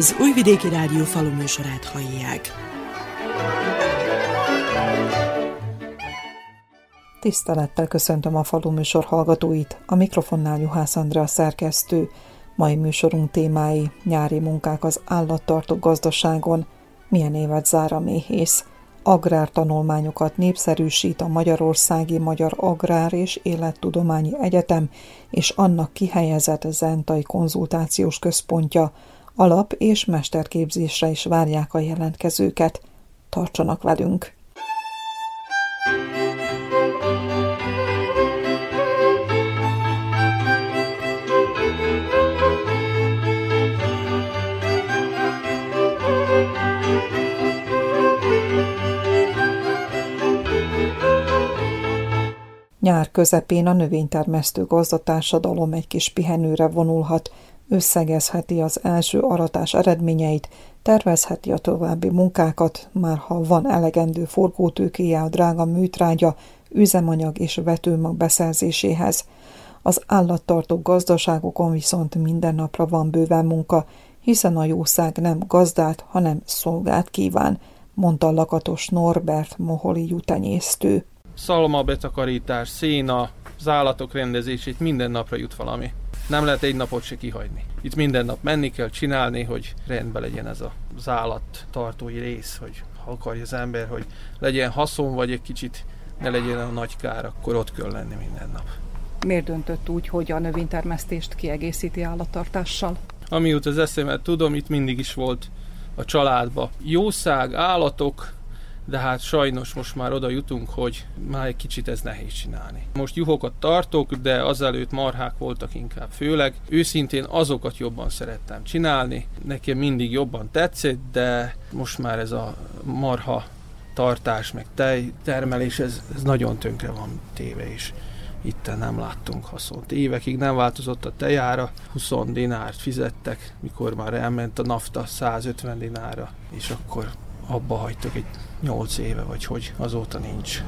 Az Újvidéki Rádió faluműsorát hallják. Tisztelettel köszöntöm a faluműsor hallgatóit, a mikrofonnál Juhász Andrea szerkesztő. Mai műsorunk témái nyári munkák az állattartó gazdaságon, milyen évet zár a méhész, agrártanulmányokat népszerűsít a Magyarországi Magyar Agrár és Élettudományi Egyetem és annak kihelyezett Zentai Konzultációs Központja, alap- és mesterképzésre is várják a jelentkezőket. Tartsanak velünk! Nyár közepén a növénytermesztő gazdatársadalom egy kis pihenőre vonulhat, összegezheti az első aratás eredményeit, tervezheti a további munkákat, már ha van elegendő forgótőkéje a drága műtrágya, üzemanyag és vetőmag beszerzéséhez. Az állattartó gazdaságokon viszont minden napra van bőven munka, hiszen a jószág nem gazdát, hanem szolgát kíván, mondta Lakatos Norbert Moholi jutenyésztő. Szalma betakarítás, széna, az állatok rendezését minden napra jut valami nem lehet egy napot se kihagyni. Itt minden nap menni kell, csinálni, hogy rendben legyen ez az állattartói rész, hogy ha akarja az ember, hogy legyen haszon, vagy egy kicsit ne legyen a nagy kár, akkor ott kell lenni minden nap. Miért döntött úgy, hogy a növénytermesztést kiegészíti állattartással? Amióta az eszemet tudom, itt mindig is volt a családba. Jószág, állatok, de hát sajnos most már oda jutunk, hogy már egy kicsit ez nehéz csinálni. Most juhokat tartok, de azelőtt marhák voltak inkább főleg. Őszintén azokat jobban szerettem csinálni, nekem mindig jobban tetszett, de most már ez a marha tartás, meg tej termelés, ez, ez nagyon tönkre van téve is itt nem láttunk haszont. Évekig nem változott a tejára, 20 dinárt fizettek, mikor már elment a nafta 150 dinára, és akkor abba hagytuk egy 8 éve, vagy hogy azóta nincs.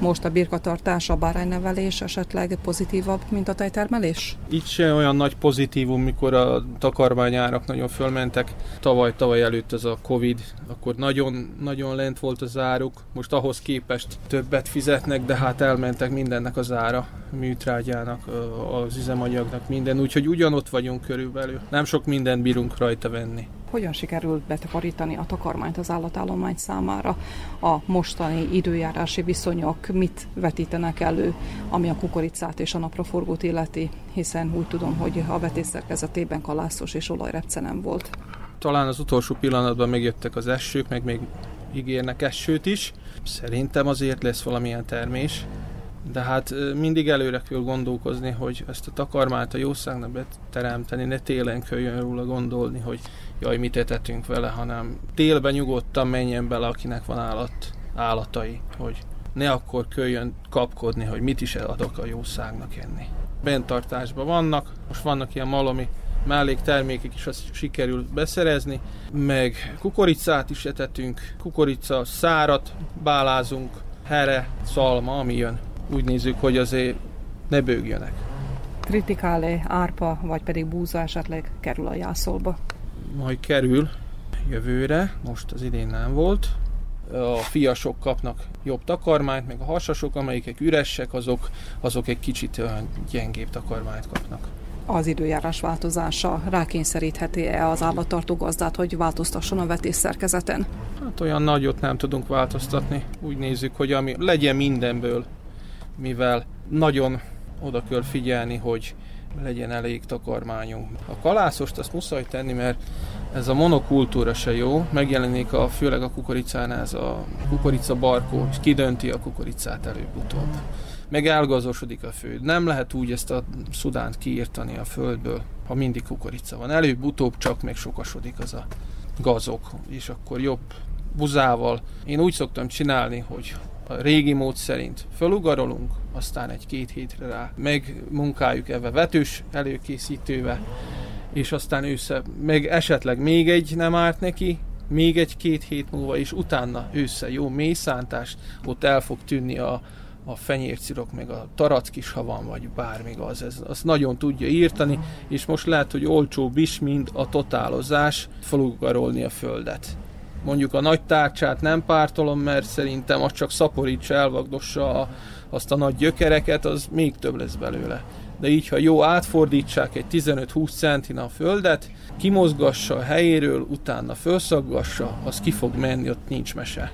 Most a birkatartás, a báránynevelés esetleg pozitívabb, mint a tejtermelés? Itt se olyan nagy pozitívum, mikor a takarmányárak nagyon fölmentek. Tavaly, tavaly előtt ez a Covid, akkor nagyon, nagyon lent volt az áruk. Most ahhoz képest többet fizetnek, de hát elmentek mindennek az ára, a műtrágyának, az üzemanyagnak, minden. Úgyhogy ugyanott vagyunk körülbelül. Nem sok mindent bírunk rajta venni. Hogyan sikerült betakarítani a takarmányt az állatállomány számára? A mostani időjárási viszonyok mit vetítenek elő, ami a kukoricát és a napraforgót illeti, hiszen úgy tudom, hogy a vetés szerkezetében kalászos és olajrepce nem volt. Talán az utolsó pillanatban megjöttek az esők, meg még ígérnek esőt is. Szerintem azért lesz valamilyen termés de hát mindig előre kell gondolkozni, hogy ezt a takarmányt a jószágnak beteremteni, ne télen köljön róla gondolni, hogy jaj, mit etetünk vele, hanem télben nyugodtan menjen bele, akinek van állat, állatai, hogy ne akkor köljön kapkodni, hogy mit is adok a jószágnak enni. Bentartásban vannak, most vannak ilyen malomi melléktermékek is, azt sikerül beszerezni, meg kukoricát is etetünk, kukorica, szárat bálázunk, here, szalma, ami jön úgy nézzük, hogy azért ne bőgjönek. Kritikálé, árpa, vagy pedig búza esetleg kerül a jászolba? Majd kerül jövőre, most az idén nem volt. A fiasok kapnak jobb takarmányt, meg a hasasok, amelyikek üresek, azok, azok egy kicsit gyengébb takarmányt kapnak az időjárás változása rákényszerítheti-e az állattartó gazdát, hogy változtasson a vetés szerkezeten? Hát olyan nagyot nem tudunk változtatni. Úgy nézzük, hogy ami legyen mindenből mivel nagyon oda kell figyelni, hogy legyen elég takarmányunk. A kalászost azt muszáj tenni, mert ez a monokultúra se jó, megjelenik a, főleg a kukoricánál ez a kukorica barkó, és kidönti a kukoricát előbb-utóbb. Meg elgazosodik a föld. Nem lehet úgy ezt a szudánt kiírtani a földből, ha mindig kukorica van. Előbb-utóbb csak meg sokasodik az a gazok, és akkor jobb buzával. Én úgy szoktam csinálni, hogy a régi mód szerint fölugarolunk, aztán egy-két hétre rá megmunkáljuk ebbe vetős előkészítővel, és aztán ősze, meg esetleg még egy nem árt neki, még egy-két hét múlva, és utána ősze jó mélyszántás, ott el fog tűnni a, a fenyércirok, meg a tarackis, ha van, vagy bármi az, ez, azt nagyon tudja írtani, és most lehet, hogy olcsóbb is, mint a totálozás falugarolni a földet. Mondjuk a nagy tárcsát nem pártolom, mert szerintem az csak szaporítsa, elvagdossa a, azt a nagy gyökereket, az még több lesz belőle. De így, ha jó átfordítsák egy 15-20 centin a földet, kimozgassa a helyéről, utána felszaggassa, az ki fog menni, ott nincs mese.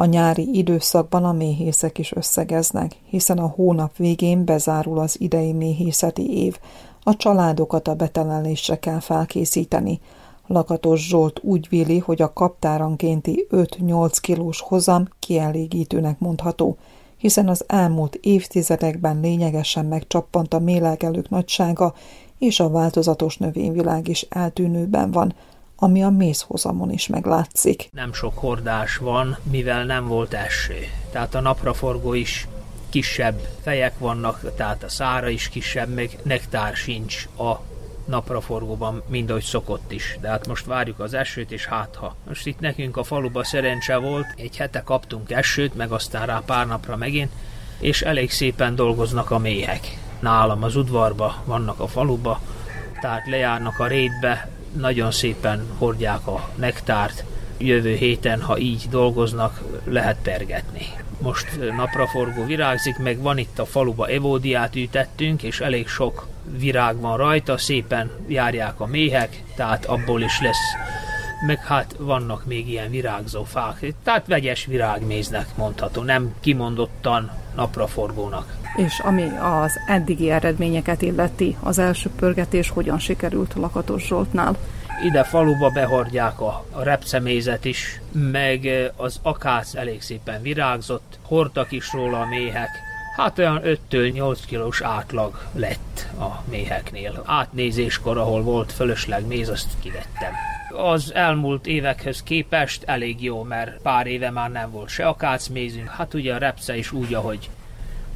A nyári időszakban a méhészek is összegeznek, hiszen a hónap végén bezárul az idei méhészeti év. A családokat a betelelésre kell felkészíteni. Lakatos Zsolt úgy véli, hogy a kaptárankénti 5-8 kilós hozam kielégítőnek mondható, hiszen az elmúlt évtizedekben lényegesen megcsappant a mélegelők nagysága, és a változatos növényvilág is eltűnőben van – ami a mézhozamon is meglátszik. Nem sok hordás van, mivel nem volt eső. Tehát a napraforgó is kisebb fejek vannak, tehát a szára is kisebb, meg nektár sincs a napraforgóban, mind ahogy szokott is. De hát most várjuk az esőt, és hát ha. Most itt nekünk a faluba szerencse volt, egy hete kaptunk esőt, meg aztán rá pár napra megint, és elég szépen dolgoznak a méhek. Nálam az udvarba, vannak a faluba, tehát lejárnak a rétbe, nagyon szépen hordják a nektárt, jövő héten, ha így dolgoznak, lehet pergetni. Most napraforgó virágzik, meg van itt a faluba evódiát ültettünk, és elég sok virág van rajta, szépen járják a méhek, tehát abból is lesz meg hát vannak még ilyen virágzó fák, tehát vegyes virágméznek mondható, nem kimondottan napraforgónak. És ami az eddigi eredményeket illeti, az első pörgetés hogyan sikerült Lakatos Zsoltnál? Ide faluba behordják a, a repcemézet is, meg az akác elég szépen virágzott, hordtak is róla a méhek, Hát olyan 5-től 8 kilós átlag lett a méheknél. Átnézéskor, ahol volt fölösleg méz, azt kivettem. Az elmúlt évekhez képest elég jó, mert pár éve már nem volt se akácmézünk. Hát ugye a repce is úgy, ahogy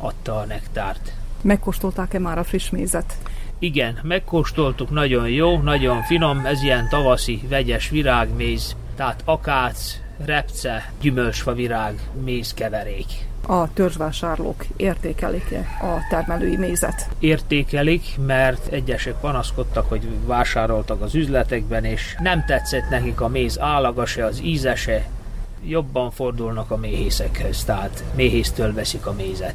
adta a nektárt. Megkóstolták-e már a friss mézet? Igen, megkóstoltuk, nagyon jó, nagyon finom, ez ilyen tavaszi vegyes virágméz, tehát akác, repce, gyümölcsfa virág, méz keverék. A törzsvásárlók értékelik-e a termelői mézet? Értékelik, mert egyesek panaszkodtak, hogy vásároltak az üzletekben, és nem tetszett nekik a méz állaga se, az íze se. Jobban fordulnak a méhészekhez, tehát méhésztől veszik a mézet.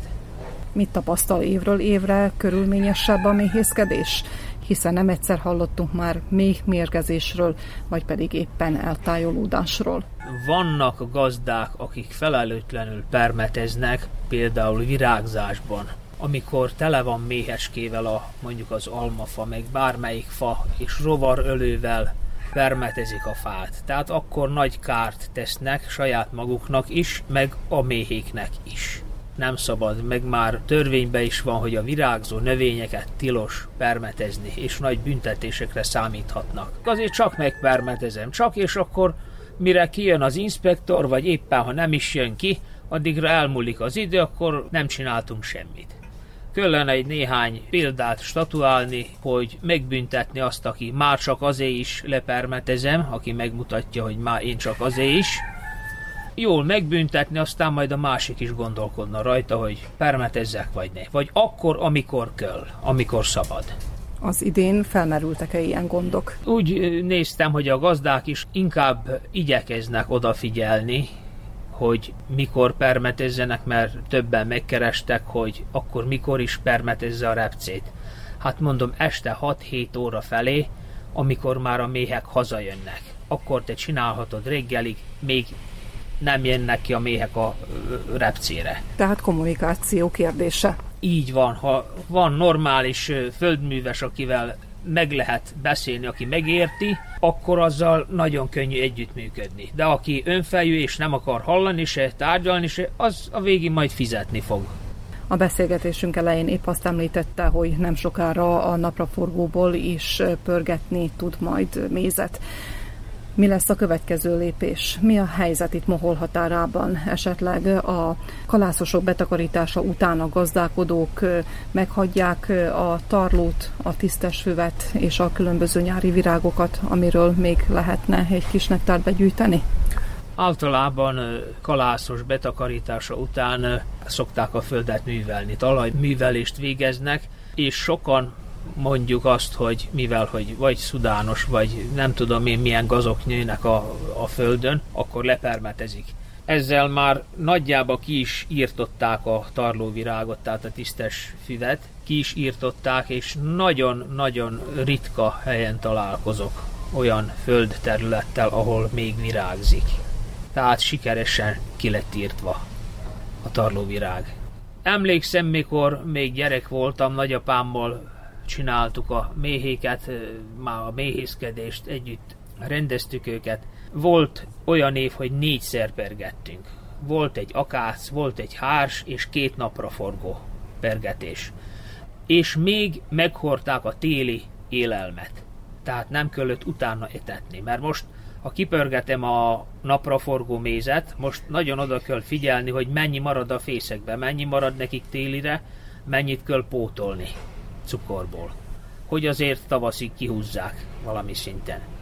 Mit tapasztal évről évre körülményesebb a méhészkedés? Hiszen nem egyszer hallottunk már még mérgezésről, vagy pedig éppen eltájolódásról. Vannak gazdák, akik felelőtlenül permeteznek, például virágzásban, amikor tele van méheskével a mondjuk az almafa, meg bármelyik fa, és rovarölővel permetezik a fát. Tehát akkor nagy kárt tesznek saját maguknak is, meg a méhéknek is nem szabad, meg már törvényben is van, hogy a virágzó növényeket tilos permetezni, és nagy büntetésekre számíthatnak. Azért csak megpermetezem, csak és akkor mire kijön az inspektor, vagy éppen ha nem is jön ki, addigra elmúlik az idő, akkor nem csináltunk semmit. Kellene egy néhány példát statuálni, hogy megbüntetni azt, aki már csak azért is lepermetezem, aki megmutatja, hogy már én csak azért is, jól megbüntetni, aztán majd a másik is gondolkodna rajta, hogy permetezzek vagy ne. Vagy akkor, amikor kell, amikor szabad. Az idén felmerültek-e ilyen gondok? Úgy néztem, hogy a gazdák is inkább igyekeznek odafigyelni, hogy mikor permetezzenek, mert többen megkerestek, hogy akkor mikor is permetezze a repcét. Hát mondom, este 6-7 óra felé, amikor már a méhek hazajönnek. Akkor te csinálhatod reggelig, még nem jönnek ki a méhek a repcére. Tehát kommunikáció kérdése. Így van, ha van normális földműves, akivel meg lehet beszélni, aki megérti, akkor azzal nagyon könnyű együttműködni. De aki önfejű és nem akar hallani se, tárgyalni se, az a végén majd fizetni fog. A beszélgetésünk elején épp azt említette, hogy nem sokára a napraforgóból is pörgetni tud majd mézet. Mi lesz a következő lépés? Mi a helyzet itt Mohol határában? Esetleg a kalászosok betakarítása után a gazdálkodók meghagyják a tarlót, a tisztes füvet és a különböző nyári virágokat, amiről még lehetne egy kis nektárt begyűjteni? Általában kalászos betakarítása után szokták a földet művelni, talajművelést végeznek, és sokan mondjuk azt, hogy mivel, hogy vagy szudános, vagy nem tudom én milyen gazok nőnek a, a földön, akkor lepermetezik. Ezzel már nagyjából ki is írtották a tarlóvirágot, tehát a tisztes füvet, ki is írtották, és nagyon-nagyon ritka helyen találkozok olyan földterülettel, ahol még virágzik. Tehát sikeresen ki lett írtva a tarlóvirág. Emlékszem, mikor még gyerek voltam, nagyapámmal csináltuk a méhéket, már a méhészkedést együtt rendeztük őket. Volt olyan év, hogy négyszer pergettünk. Volt egy akász, volt egy hárs és két napra forgó pergetés. És még meghorták a téli élelmet. Tehát nem kellett utána etetni, mert most ha kipörgetem a napraforgó mézet, most nagyon oda kell figyelni, hogy mennyi marad a fészekbe, mennyi marad nekik télire, mennyit kell pótolni cukorból, hogy azért tavaszig kihúzzák valami szinten.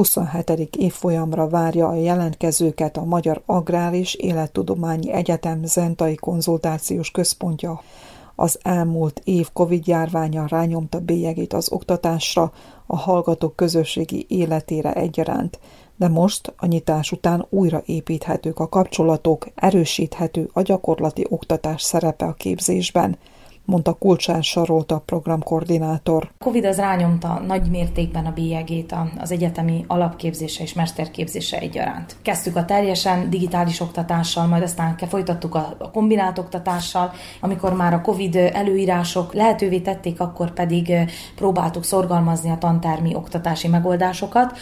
27. évfolyamra várja a jelentkezőket a Magyar Agrár és Élettudományi Egyetem Zentai Konzultációs Központja. Az elmúlt év Covid-járványa rányomta bélyegét az oktatásra, a hallgatók közösségi életére egyaránt, de most a nyitás után újra építhetők a kapcsolatok, erősíthető a gyakorlati oktatás szerepe a képzésben – mondta Kulcsán Sarolta programkoordinátor. Covid az rányomta nagy mértékben a bélyegét az egyetemi alapképzése és mesterképzése egyaránt. Kezdtük a teljesen digitális oktatással, majd aztán folytattuk a kombinált oktatással. Amikor már a Covid előírások lehetővé tették, akkor pedig próbáltuk szorgalmazni a tantermi oktatási megoldásokat.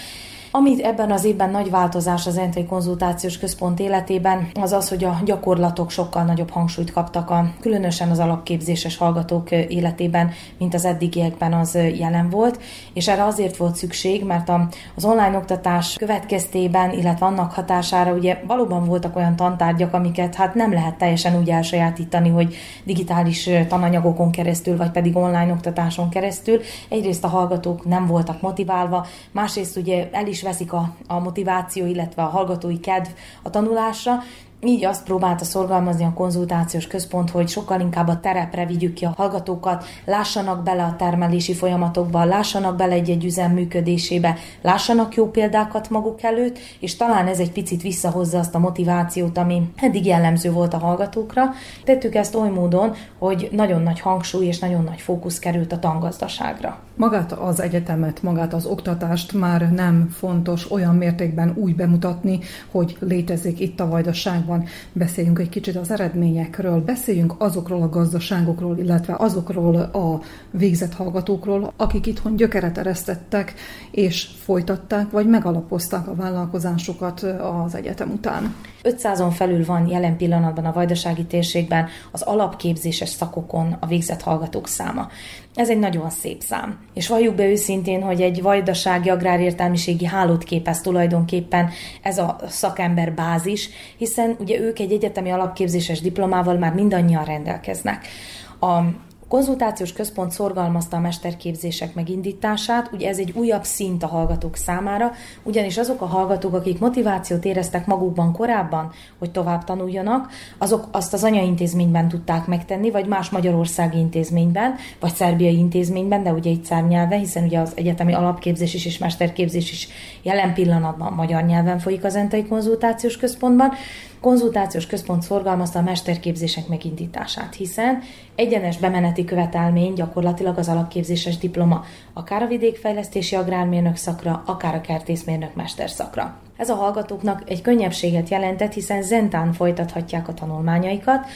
Amit ebben az évben nagy változás az Entai Konzultációs Központ életében, az az, hogy a gyakorlatok sokkal nagyobb hangsúlyt kaptak, a, különösen az alapképzéses hallgatók életében, mint az eddigiekben az jelen volt, és erre azért volt szükség, mert az online oktatás következtében, illetve annak hatására ugye valóban voltak olyan tantárgyak, amiket hát nem lehet teljesen úgy elsajátítani, hogy digitális tananyagokon keresztül, vagy pedig online oktatáson keresztül. Egyrészt a hallgatók nem voltak motiválva, másrészt ugye el is is veszik a, a motiváció, illetve a hallgatói kedv a tanulásra, így azt próbálta szorgalmazni a konzultációs központ, hogy sokkal inkább a terepre vigyük ki a hallgatókat, lássanak bele a termelési folyamatokba, lássanak bele egy-egy üzem működésébe, lássanak jó példákat maguk előtt, és talán ez egy picit visszahozza azt a motivációt, ami eddig jellemző volt a hallgatókra. Tettük ezt oly módon, hogy nagyon nagy hangsúly és nagyon nagy fókusz került a tangazdaságra. Magát az egyetemet, magát az oktatást már nem fontos olyan mértékben úgy bemutatni, hogy létezik itt a vajdaságban beszéljünk egy kicsit az eredményekről, beszéljünk azokról a gazdaságokról, illetve azokról a végzett hallgatókról, akik itthon gyökeret eresztettek, és folytatták, vagy megalapozták a vállalkozásukat az egyetem után. 500-on felül van jelen pillanatban a vajdasági térségben az alapképzéses szakokon a végzett hallgatók száma. Ez egy nagyon szép szám. És valljuk be őszintén, hogy egy vajdasági agrárértelmiségi hálót képez tulajdonképpen ez a szakember bázis, hiszen ugye ők egy egyetemi alapképzéses diplomával már mindannyian rendelkeznek. A konzultációs központ szorgalmazta a mesterképzések megindítását, ugye ez egy újabb szint a hallgatók számára, ugyanis azok a hallgatók, akik motivációt éreztek magukban korábban, hogy tovább tanuljanak, azok azt az anyaintézményben tudták megtenni, vagy más magyarországi intézményben, vagy szerbiai intézményben, de ugye itt szerb nyelven, hiszen ugye az egyetemi alapképzés is és mesterképzés is jelen pillanatban magyar nyelven folyik az Entai Konzultációs Központban, konzultációs központ szorgalmazta a mesterképzések megindítását, hiszen egyenes bemeneti követelmény gyakorlatilag az alapképzéses diploma, akár a vidékfejlesztési agrármérnök szakra, akár a kertészmérnök mesterszakra. Ez a hallgatóknak egy könnyebbséget jelentett, hiszen zentán folytathatják a tanulmányaikat,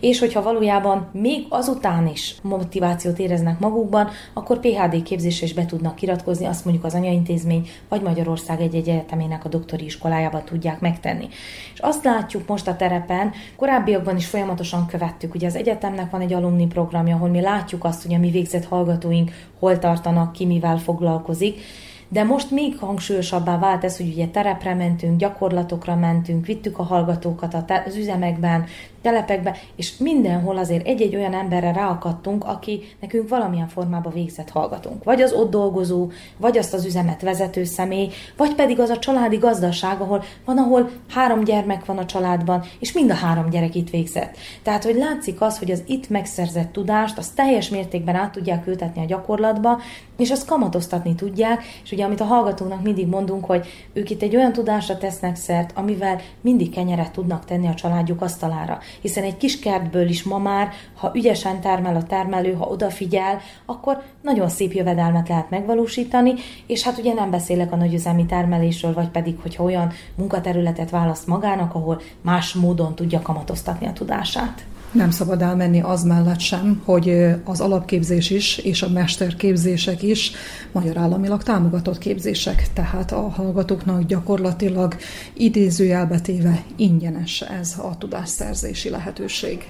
és hogyha valójában még azután is motivációt éreznek magukban, akkor PHD képzésre is be tudnak iratkozni, azt mondjuk az anyaintézmény vagy Magyarország egy-egy egyetemének a doktori iskolájában tudják megtenni. És azt látjuk most a terepen, korábbiakban is folyamatosan követtük, ugye az egyetemnek van egy alumni programja, ahol mi látjuk azt, hogy a mi végzett hallgatóink hol tartanak, ki mivel foglalkozik, de most még hangsúlyosabbá vált ez, hogy ugye terepre mentünk, gyakorlatokra mentünk, vittük a hallgatókat az üzemekben, telepekbe, és mindenhol azért egy-egy olyan emberre ráakadtunk, aki nekünk valamilyen formában végzett hallgatunk. Vagy az ott dolgozó, vagy azt az üzemet vezető személy, vagy pedig az a családi gazdaság, ahol van, ahol három gyermek van a családban, és mind a három gyerek itt végzett. Tehát, hogy látszik az, hogy az itt megszerzett tudást, azt teljes mértékben át tudják ültetni a gyakorlatba, és azt kamatoztatni tudják, és ugye amit a hallgatóknak mindig mondunk, hogy ők itt egy olyan tudásra tesznek szert, amivel mindig kenyeret tudnak tenni a családjuk asztalára hiszen egy kis kertből is ma már, ha ügyesen termel a termelő, ha odafigyel, akkor nagyon szép jövedelmet lehet megvalósítani, és hát ugye nem beszélek a nagyüzemi termelésről, vagy pedig, hogyha olyan munkaterületet választ magának, ahol más módon tudja kamatoztatni a tudását. Nem szabad elmenni az mellett sem, hogy az alapképzés is és a mesterképzések is magyar államilag támogatott képzések, tehát a hallgatóknak gyakorlatilag idézőjelbetéve ingyenes ez a tudásszerzési lehetőség.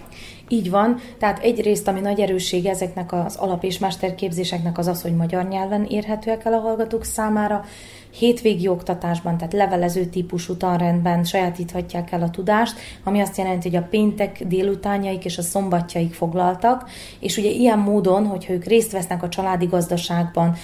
Így van, tehát egyrészt, ami nagy erősség ezeknek az alap- és mesterképzéseknek az az, hogy magyar nyelven érhetőek el a hallgatók számára, hétvégi oktatásban, tehát levelező típusú tanrendben sajátíthatják el a tudást, ami azt jelenti, hogy a péntek délutánjaik és a szombatjaik foglaltak, és ugye ilyen módon, hogyha ők részt vesznek a családi gazdaságban,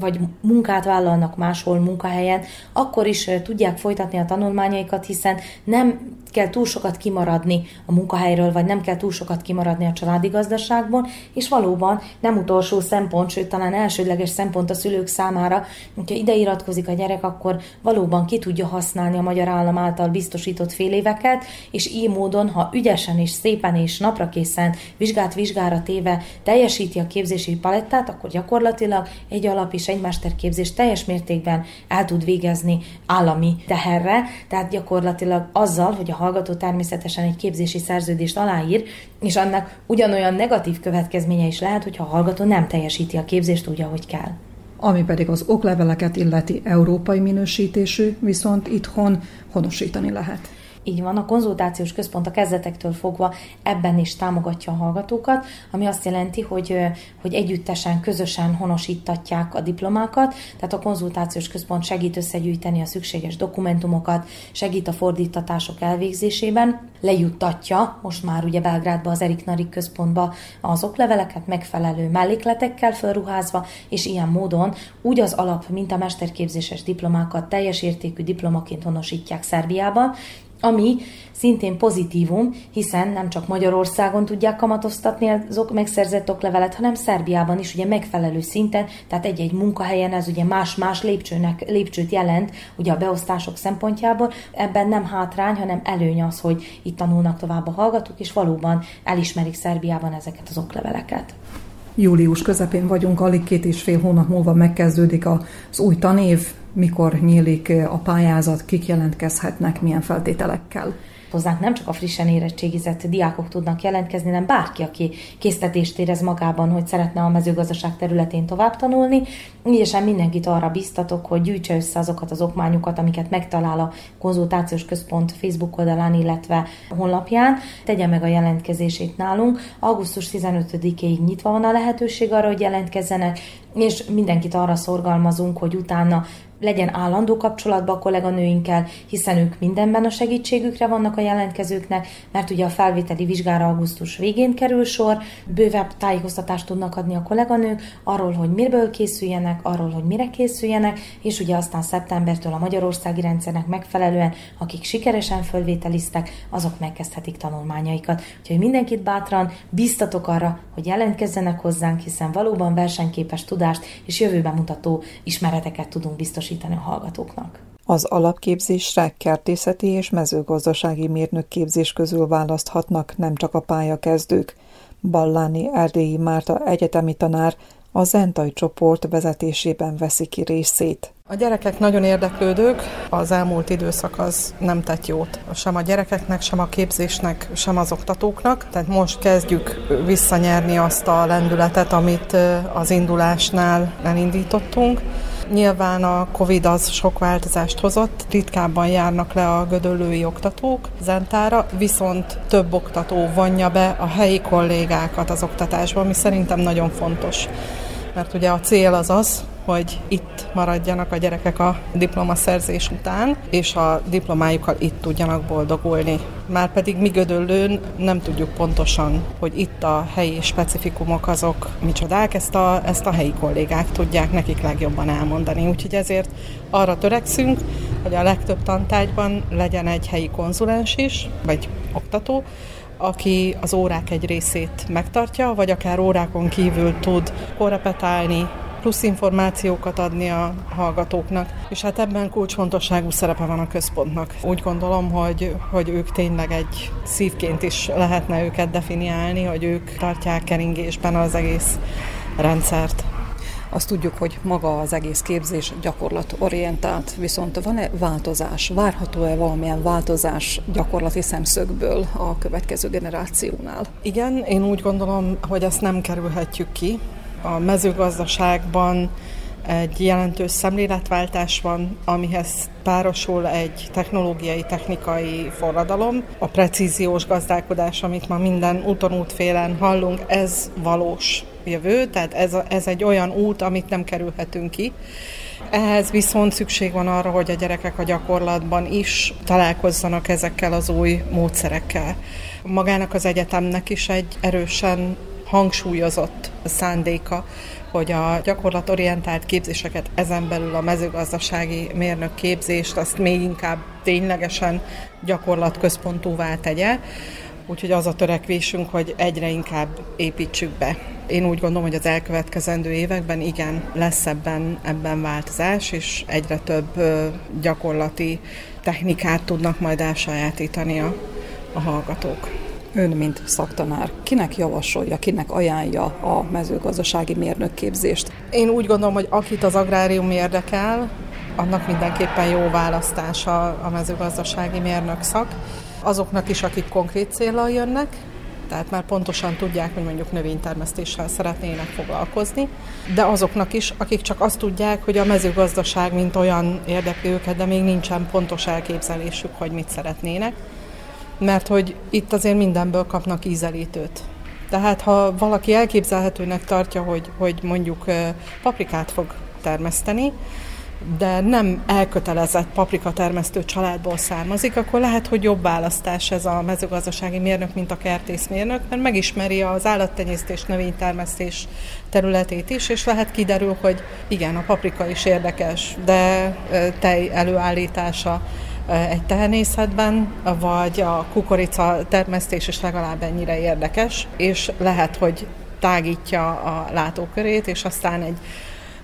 vagy munkát vállalnak máshol munkahelyen, akkor is tudják folytatni a tanulmányaikat, hiszen nem kell túl sokat kimaradni a munkahelyről, vagy nem kell túl sokat kimaradni a családi gazdaságból, és valóban nem utolsó szempont, sőt talán elsődleges szempont a szülők számára, hogyha ide iratkozik a gyerek, akkor valóban ki tudja használni a magyar állam által biztosított fél éveket, és így módon, ha ügyesen és szépen és naprakészen vizsgát vizsgára téve teljesíti a képzési palettát, akkor gyakorlatilag egy alap és egy mesterképzés teljes mértékben el tud végezni állami teherre, tehát gyakorlatilag azzal, hogy a hallgató természetesen egy képzési szerződést aláír, és annak ugyanolyan negatív következménye is lehet, hogyha a hallgató nem teljesíti a képzést úgy, ahogy kell. Ami pedig az okleveleket illeti európai minősítésű, viszont itthon honosítani lehet. Így van, a konzultációs központ a kezdetektől fogva ebben is támogatja a hallgatókat, ami azt jelenti, hogy, hogy együttesen, közösen honosítatják a diplomákat, tehát a konzultációs központ segít összegyűjteni a szükséges dokumentumokat, segít a fordítatások elvégzésében, lejuttatja most már ugye Belgrádba az Erik Narik központba az okleveleket megfelelő mellékletekkel felruházva, és ilyen módon úgy az alap, mint a mesterképzéses diplomákat teljes értékű diplomaként honosítják Szerbiában, ami szintén pozitívum, hiszen nem csak Magyarországon tudják kamatoztatni az megszerzett oklevelet, hanem Szerbiában is ugye megfelelő szinten, tehát egy-egy munkahelyen ez ugye más-más lépcsőnek, lépcsőt jelent ugye a beosztások szempontjából. Ebben nem hátrány, hanem előny az, hogy itt tanulnak tovább a hallgatók, és valóban elismerik Szerbiában ezeket az okleveleket. Július közepén vagyunk, alig két és fél hónap múlva megkezdődik az új tanév, mikor nyílik a pályázat, kik jelentkezhetnek, milyen feltételekkel hozzánk nem csak a frissen érettségizett diákok tudnak jelentkezni, hanem bárki, aki késztetést érez magában, hogy szeretne a mezőgazdaság területén tovább tanulni. Ügyesen mindenkit arra biztatok, hogy gyűjtse össze azokat az okmányokat, amiket megtalál a konzultációs központ Facebook oldalán, illetve honlapján. Tegye meg a jelentkezését nálunk. Augusztus 15-ig nyitva van a lehetőség arra, hogy jelentkezzenek, és mindenkit arra szorgalmazunk, hogy utána legyen állandó kapcsolatban a kolléganőinkkel, hiszen ők mindenben a segítségükre vannak a jelentkezőknek, mert ugye a felvételi vizsgára augusztus végén kerül sor, bővebb tájékoztatást tudnak adni a kolléganők arról, hogy mirből készüljenek, arról, hogy mire készüljenek, és ugye aztán szeptembertől a magyarországi rendszernek megfelelően, akik sikeresen fölvételiztek, azok megkezdhetik tanulmányaikat. Úgyhogy mindenkit bátran biztatok arra, hogy jelentkezzenek hozzánk, hiszen valóban versenyképes tudást és jövőben mutató ismereteket tudunk biztosítani biztosítani a hallgatóknak. Az alapképzésre kertészeti és mezőgazdasági mérnökképzés közül választhatnak nem csak a pályakezdők. Balláni Erdélyi Márta egyetemi tanár a Zentai csoport vezetésében veszi ki részét. A gyerekek nagyon érdeklődők, az elmúlt időszak az nem tett jót. Sem a gyerekeknek, sem a képzésnek, sem az oktatóknak. Tehát most kezdjük visszanyerni azt a lendületet, amit az indulásnál elindítottunk. Nyilván a Covid az sok változást hozott, ritkábban járnak le a gödöllői oktatók zentára, viszont több oktató vonja be a helyi kollégákat az oktatásba, ami szerintem nagyon fontos. Mert ugye a cél az az, hogy itt maradjanak a gyerekek a diplomaszerzés után, és a diplomájukkal itt tudjanak boldogulni. Márpedig mi Gödöllőn nem tudjuk pontosan, hogy itt a helyi specifikumok azok micsodák, ezt a, ezt a helyi kollégák tudják nekik legjobban elmondani. Úgyhogy ezért arra törekszünk, hogy a legtöbb tantárgyban legyen egy helyi konzulens is, vagy oktató, aki az órák egy részét megtartja, vagy akár órákon kívül tud korrepetálni, plusz információkat adni a hallgatóknak, és hát ebben kulcsfontosságú szerepe van a központnak. Úgy gondolom, hogy, hogy ők tényleg egy szívként is lehetne őket definiálni, hogy ők tartják keringésben az egész rendszert. Azt tudjuk, hogy maga az egész képzés gyakorlatorientált, viszont van-e változás? Várható-e valamilyen változás gyakorlati szemszögből a következő generációnál? Igen, én úgy gondolom, hogy ezt nem kerülhetjük ki a mezőgazdaságban egy jelentős szemléletváltás van, amihez párosul egy technológiai, technikai forradalom. A precíziós gazdálkodás, amit ma minden úton útfélen hallunk, ez valós jövő, tehát ez, ez egy olyan út, amit nem kerülhetünk ki. Ehhez viszont szükség van arra, hogy a gyerekek a gyakorlatban is találkozzanak ezekkel az új módszerekkel. Magának az egyetemnek is egy erősen hangsúlyozott szándéka, hogy a gyakorlatorientált képzéseket ezen belül a mezőgazdasági mérnök képzést azt még inkább ténylegesen gyakorlatközpontúvá tegye. Úgyhogy az a törekvésünk, hogy egyre inkább építsük be. Én úgy gondolom, hogy az elkövetkezendő években igen, lesz ebben, ebben változás, és egyre több gyakorlati technikát tudnak majd elsajátítani a, a hallgatók. Ön, mint szaktanár, kinek javasolja, kinek ajánlja a mezőgazdasági mérnökképzést? Én úgy gondolom, hogy akit az agrárium érdekel, annak mindenképpen jó választása a mezőgazdasági mérnök szak. Azoknak is, akik konkrét célral jönnek, tehát már pontosan tudják, hogy mondjuk növénytermesztéssel szeretnének foglalkozni, de azoknak is, akik csak azt tudják, hogy a mezőgazdaság mint olyan érdekli őket, de még nincsen pontos elképzelésük, hogy mit szeretnének mert hogy itt azért mindenből kapnak ízelítőt. Tehát ha valaki elképzelhetőnek tartja, hogy, hogy mondjuk paprikát fog termeszteni, de nem elkötelezett paprika termesztő családból származik, akkor lehet, hogy jobb választás ez a mezőgazdasági mérnök, mint a kertészmérnök, mert megismeri az állattenyésztés, növénytermesztés területét is, és lehet kiderül, hogy igen, a paprika is érdekes, de tej előállítása egy tehenészetben, vagy a kukorica termesztés is legalább ennyire érdekes, és lehet, hogy tágítja a látókörét, és aztán egy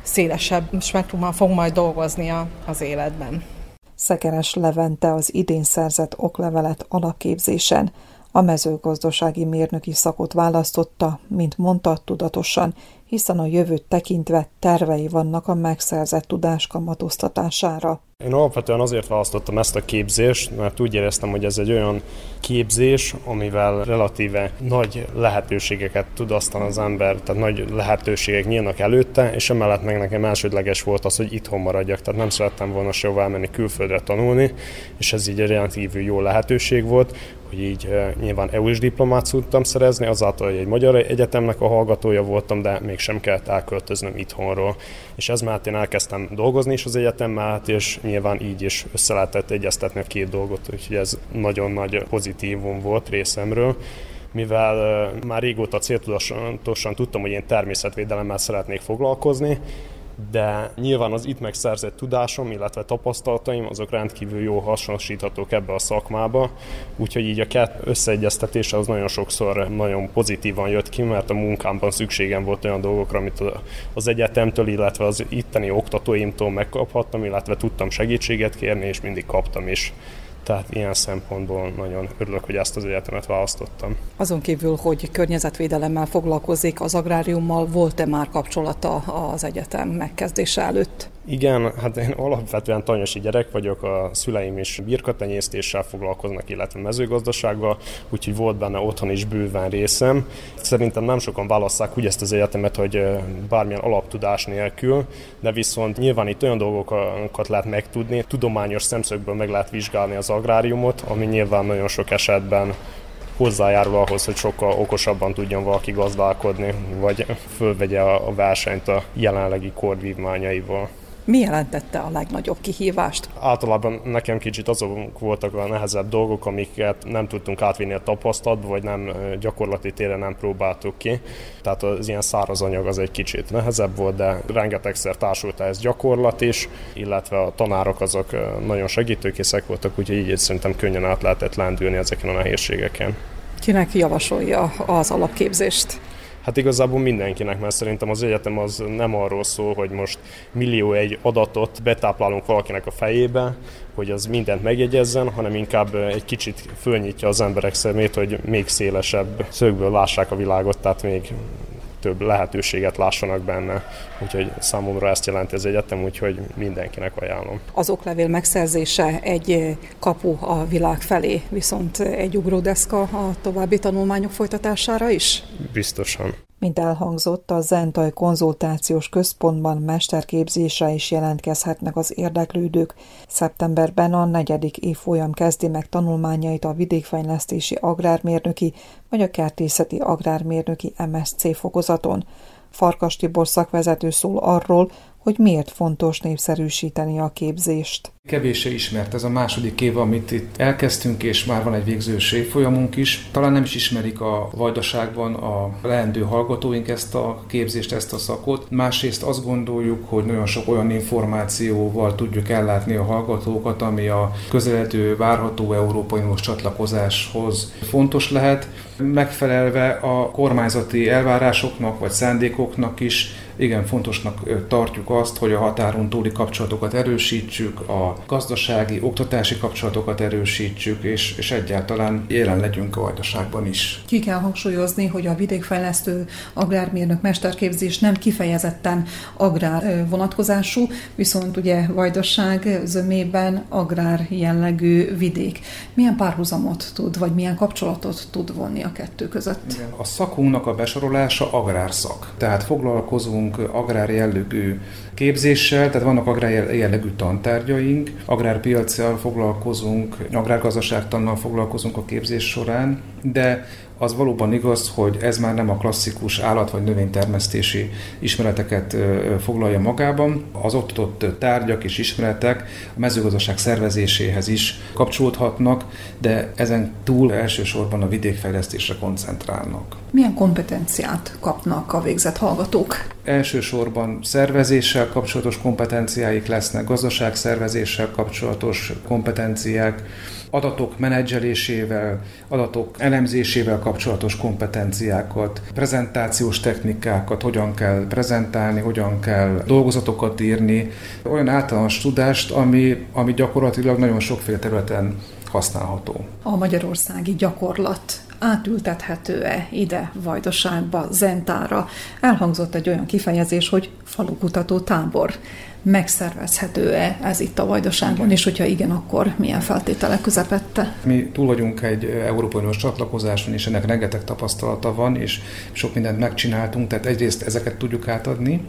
szélesebb spektrummal fog majd dolgozni az életben. Szekeres Levente az idén szerzett oklevelet alapképzésen, a mezőgazdasági mérnöki szakot választotta, mint mondta, tudatosan, hiszen a jövőt tekintve tervei vannak a megszerzett tudás kamatoztatására. Én alapvetően azért választottam ezt a képzést, mert úgy éreztem, hogy ez egy olyan képzés, amivel relatíve nagy lehetőségeket tud aztán az ember, tehát nagy lehetőségek nyílnak előtte, és emellett meg nekem elsődleges volt az, hogy itthon maradjak, tehát nem szerettem volna sehová menni külföldre tanulni, és ez így egy rendkívül jó lehetőség volt, hogy így nyilván EU-s diplomát tudtam szerezni, azáltal, hogy egy magyar egyetemnek a hallgatója voltam, de mégsem kellett elköltöznöm itthonról. És ez mellett én elkezdtem dolgozni is az egyetem mellett, és nyilván így is össze lehetett egyeztetni a két dolgot, úgyhogy ez nagyon nagy pozitívum volt részemről mivel már régóta céltudatosan tudtam, hogy én természetvédelemmel szeretnék foglalkozni, de nyilván az itt megszerzett tudásom, illetve tapasztalataim, azok rendkívül jó hasznosíthatók ebbe a szakmába, úgyhogy így a kett összeegyeztetése az nagyon sokszor nagyon pozitívan jött ki, mert a munkámban szükségem volt olyan dolgokra, amit az egyetemtől, illetve az itteni oktatóimtól megkaphattam, illetve tudtam segítséget kérni, és mindig kaptam is. Tehát ilyen szempontból nagyon örülök, hogy ezt az egyetemet választottam. Azon kívül, hogy környezetvédelemmel foglalkozik, az agráriummal volt-e már kapcsolata az egyetem megkezdése előtt? Igen, hát én alapvetően tanyosi gyerek vagyok, a szüleim is birkatenyésztéssel foglalkoznak, illetve mezőgazdasággal, úgyhogy volt benne otthon is bőven részem. Szerintem nem sokan válasszák úgy ezt az egyetemet, hogy bármilyen alaptudás nélkül, de viszont nyilván itt olyan dolgokat lehet megtudni, tudományos szemszögből meg lehet vizsgálni az agráriumot, ami nyilván nagyon sok esetben hozzájárul ahhoz, hogy sokkal okosabban tudjon valaki gazdálkodni, vagy fölvegye a versenyt a jelenlegi korvívmányaival. Mi jelentette a legnagyobb kihívást? Általában nekem kicsit azok voltak a nehezebb dolgok, amiket nem tudtunk átvinni a tapasztalatba, vagy nem gyakorlati téren nem próbáltuk ki. Tehát az ilyen száraz anyag az egy kicsit nehezebb volt, de rengetegszer társult ez gyakorlat is, illetve a tanárok azok nagyon segítőkészek voltak, úgyhogy így szerintem könnyen át lehetett lendülni ezeken a nehézségeken. Kinek javasolja az alapképzést? Hát igazából mindenkinek, mert szerintem az egyetem az nem arról szól, hogy most millió egy adatot betáplálunk valakinek a fejébe, hogy az mindent megjegyezzen, hanem inkább egy kicsit fölnyitja az emberek szemét, hogy még szélesebb szögből lássák a világot, tehát még több lehetőséget lássanak benne. Úgyhogy számomra ezt jelenti az egyetem, úgyhogy mindenkinek ajánlom. Az oklevél megszerzése egy kapu a világ felé, viszont egy ugródeszka a további tanulmányok folytatására is? Biztosan. Mint elhangzott, a Zentaj konzultációs központban mesterképzésre is jelentkezhetnek az érdeklődők. Szeptemberben a negyedik évfolyam kezdi meg tanulmányait a vidékfejlesztési agrármérnöki vagy a kertészeti agrármérnöki MSC fokozaton. Farkas Tibor szakvezető szól arról, hogy miért fontos népszerűsíteni a képzést. Kevéssé ismert ez a második év, amit itt elkezdtünk, és már van egy végzős évfolyamunk is. Talán nem is ismerik a vajdaságban a leendő hallgatóink ezt a képzést, ezt a szakot. Másrészt azt gondoljuk, hogy nagyon sok olyan információval tudjuk ellátni a hallgatókat, ami a közeledő várható Európai Uniós csatlakozáshoz fontos lehet, megfelelve a kormányzati elvárásoknak vagy szándékoknak is igen fontosnak tartjuk azt, hogy a határon túli kapcsolatokat erősítsük, a gazdasági, oktatási kapcsolatokat erősítsük, és, és egyáltalán jelen legyünk a vajdaságban is. Ki kell hangsúlyozni, hogy a vidékfejlesztő agrármérnök mesterképzés nem kifejezetten agrár vonatkozású, viszont ugye vajdaság zömében agrár jellegű vidék. Milyen párhuzamot tud, vagy milyen kapcsolatot tud vonni a kettő között? Igen. A szakunknak a besorolása agrárszak. Tehát foglalkozunk agrár jellegű képzéssel, tehát vannak agrár jellegű tantárgyaink, agrárpiacsal foglalkozunk, agrárgazdaságtannal foglalkozunk a képzés során, de az valóban igaz, hogy ez már nem a klasszikus állat- vagy növénytermesztési ismereteket foglalja magában. Az oktatott tárgyak és ismeretek a mezőgazdaság szervezéséhez is kapcsolódhatnak, de ezen túl elsősorban a vidékfejlesztésre koncentrálnak. Milyen kompetenciát kapnak a végzett hallgatók? Elsősorban szervezéssel kapcsolatos kompetenciáik lesznek, gazdaságszervezéssel kapcsolatos kompetenciák, adatok menedzselésével, adatok elemzésével kapcsolatos kompetenciákat, prezentációs technikákat, hogyan kell prezentálni, hogyan kell dolgozatokat írni, olyan általános tudást, ami, ami gyakorlatilag nagyon sokféle területen használható. A magyarországi gyakorlat átültethető-e ide Vajdaságba, Zentára. Elhangzott egy olyan kifejezés, hogy falukutató tábor. Megszervezhető-e ez itt a Vajdaságban, és hogyha igen, akkor milyen feltételek közepette? Mi túl vagyunk egy Európai Uniós csatlakozáson, és ennek rengeteg tapasztalata van, és sok mindent megcsináltunk, tehát egyrészt ezeket tudjuk átadni,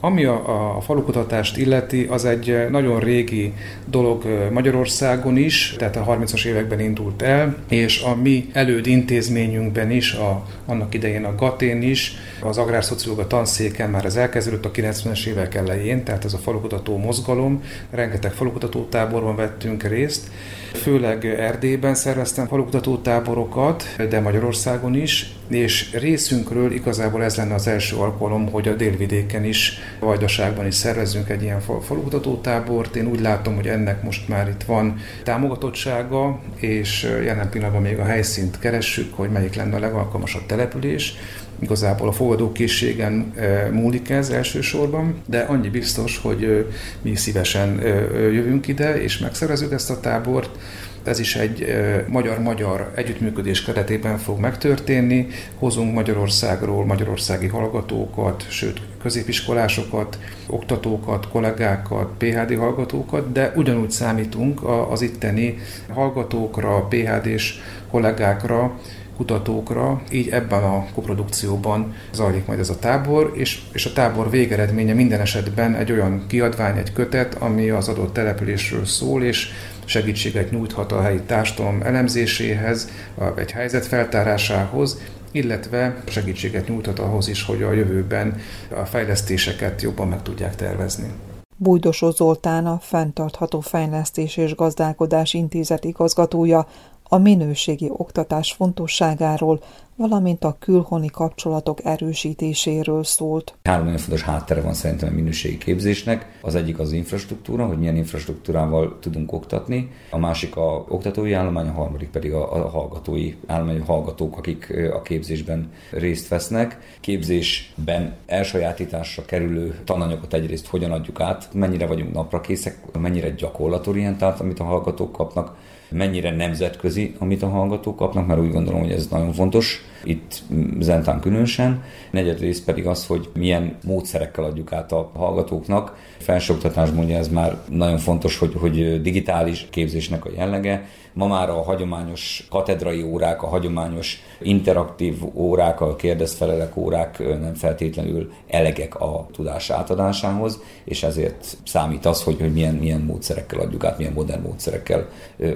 ami a, a falukutatást illeti, az egy nagyon régi dolog Magyarországon is, tehát a 30-as években indult el, és a mi előd intézményünkben is, a, annak idején a Gatén is, az agrárszociológa tanszéken már ez elkezdődött a 90-es évek elején, tehát ez a falukutató mozgalom, rengeteg falukutató táborban vettünk részt, Főleg Erdélyben szerveztem falukutató táborokat, de Magyarországon is, és részünkről igazából ez lenne az első alkalom, hogy a délvidéken is, Vajdaságban is szervezzünk egy ilyen falukutató tábort. Én úgy látom, hogy ennek most már itt van támogatottsága, és jelen pillanatban még a helyszínt keressük, hogy melyik lenne a legalkalmasabb település. Igazából a fogadókészségen múlik ez elsősorban, de annyi biztos, hogy mi szívesen jövünk ide, és megszervezünk ezt a tábort. Ez is egy magyar-magyar együttműködés keretében fog megtörténni. Hozunk Magyarországról magyarországi hallgatókat, sőt középiskolásokat, oktatókat, kollégákat, PHD hallgatókat, de ugyanúgy számítunk az itteni hallgatókra, PHD-s kollégákra, kutatókra, így ebben a koprodukcióban zajlik majd ez a tábor, és, és a tábor végeredménye minden esetben egy olyan kiadvány, egy kötet, ami az adott településről szól, és segítséget nyújthat a helyi társadalom elemzéséhez, egy helyzet feltárásához, illetve segítséget nyújthat ahhoz is, hogy a jövőben a fejlesztéseket jobban meg tudják tervezni. Bújdosó Zoltán a Fenntartható Fejlesztés és Gazdálkodás Intézet igazgatója a minőségi oktatás fontosságáról, valamint a külhoni kapcsolatok erősítéséről szólt. Három nagyon fontos háttere van szerintem a minőségi képzésnek. Az egyik az infrastruktúra, hogy milyen infrastruktúrával tudunk oktatni, a másik a oktatói állomány, a harmadik pedig a, a hallgatói állomány, a hallgatók, akik a képzésben részt vesznek. Képzésben elsajátításra kerülő tananyagot egyrészt hogyan adjuk át, mennyire vagyunk naprakészek, mennyire gyakorlatorientált, amit a hallgatók kapnak, mennyire nemzetközi, amit a hallgatók kapnak, mert úgy gondolom, hogy ez nagyon fontos, itt Zentán különösen. Negyedrészt pedig az, hogy milyen módszerekkel adjuk át a hallgatóknak. Felsőoktatásban ugye ez már nagyon fontos, hogy, hogy digitális képzésnek a jellege, Ma már a hagyományos katedrai órák, a hagyományos interaktív órák, a kérdezfelelek órák nem feltétlenül elegek a tudás átadásához, és ezért számít az, hogy, hogy milyen, milyen módszerekkel adjuk át, milyen modern módszerekkel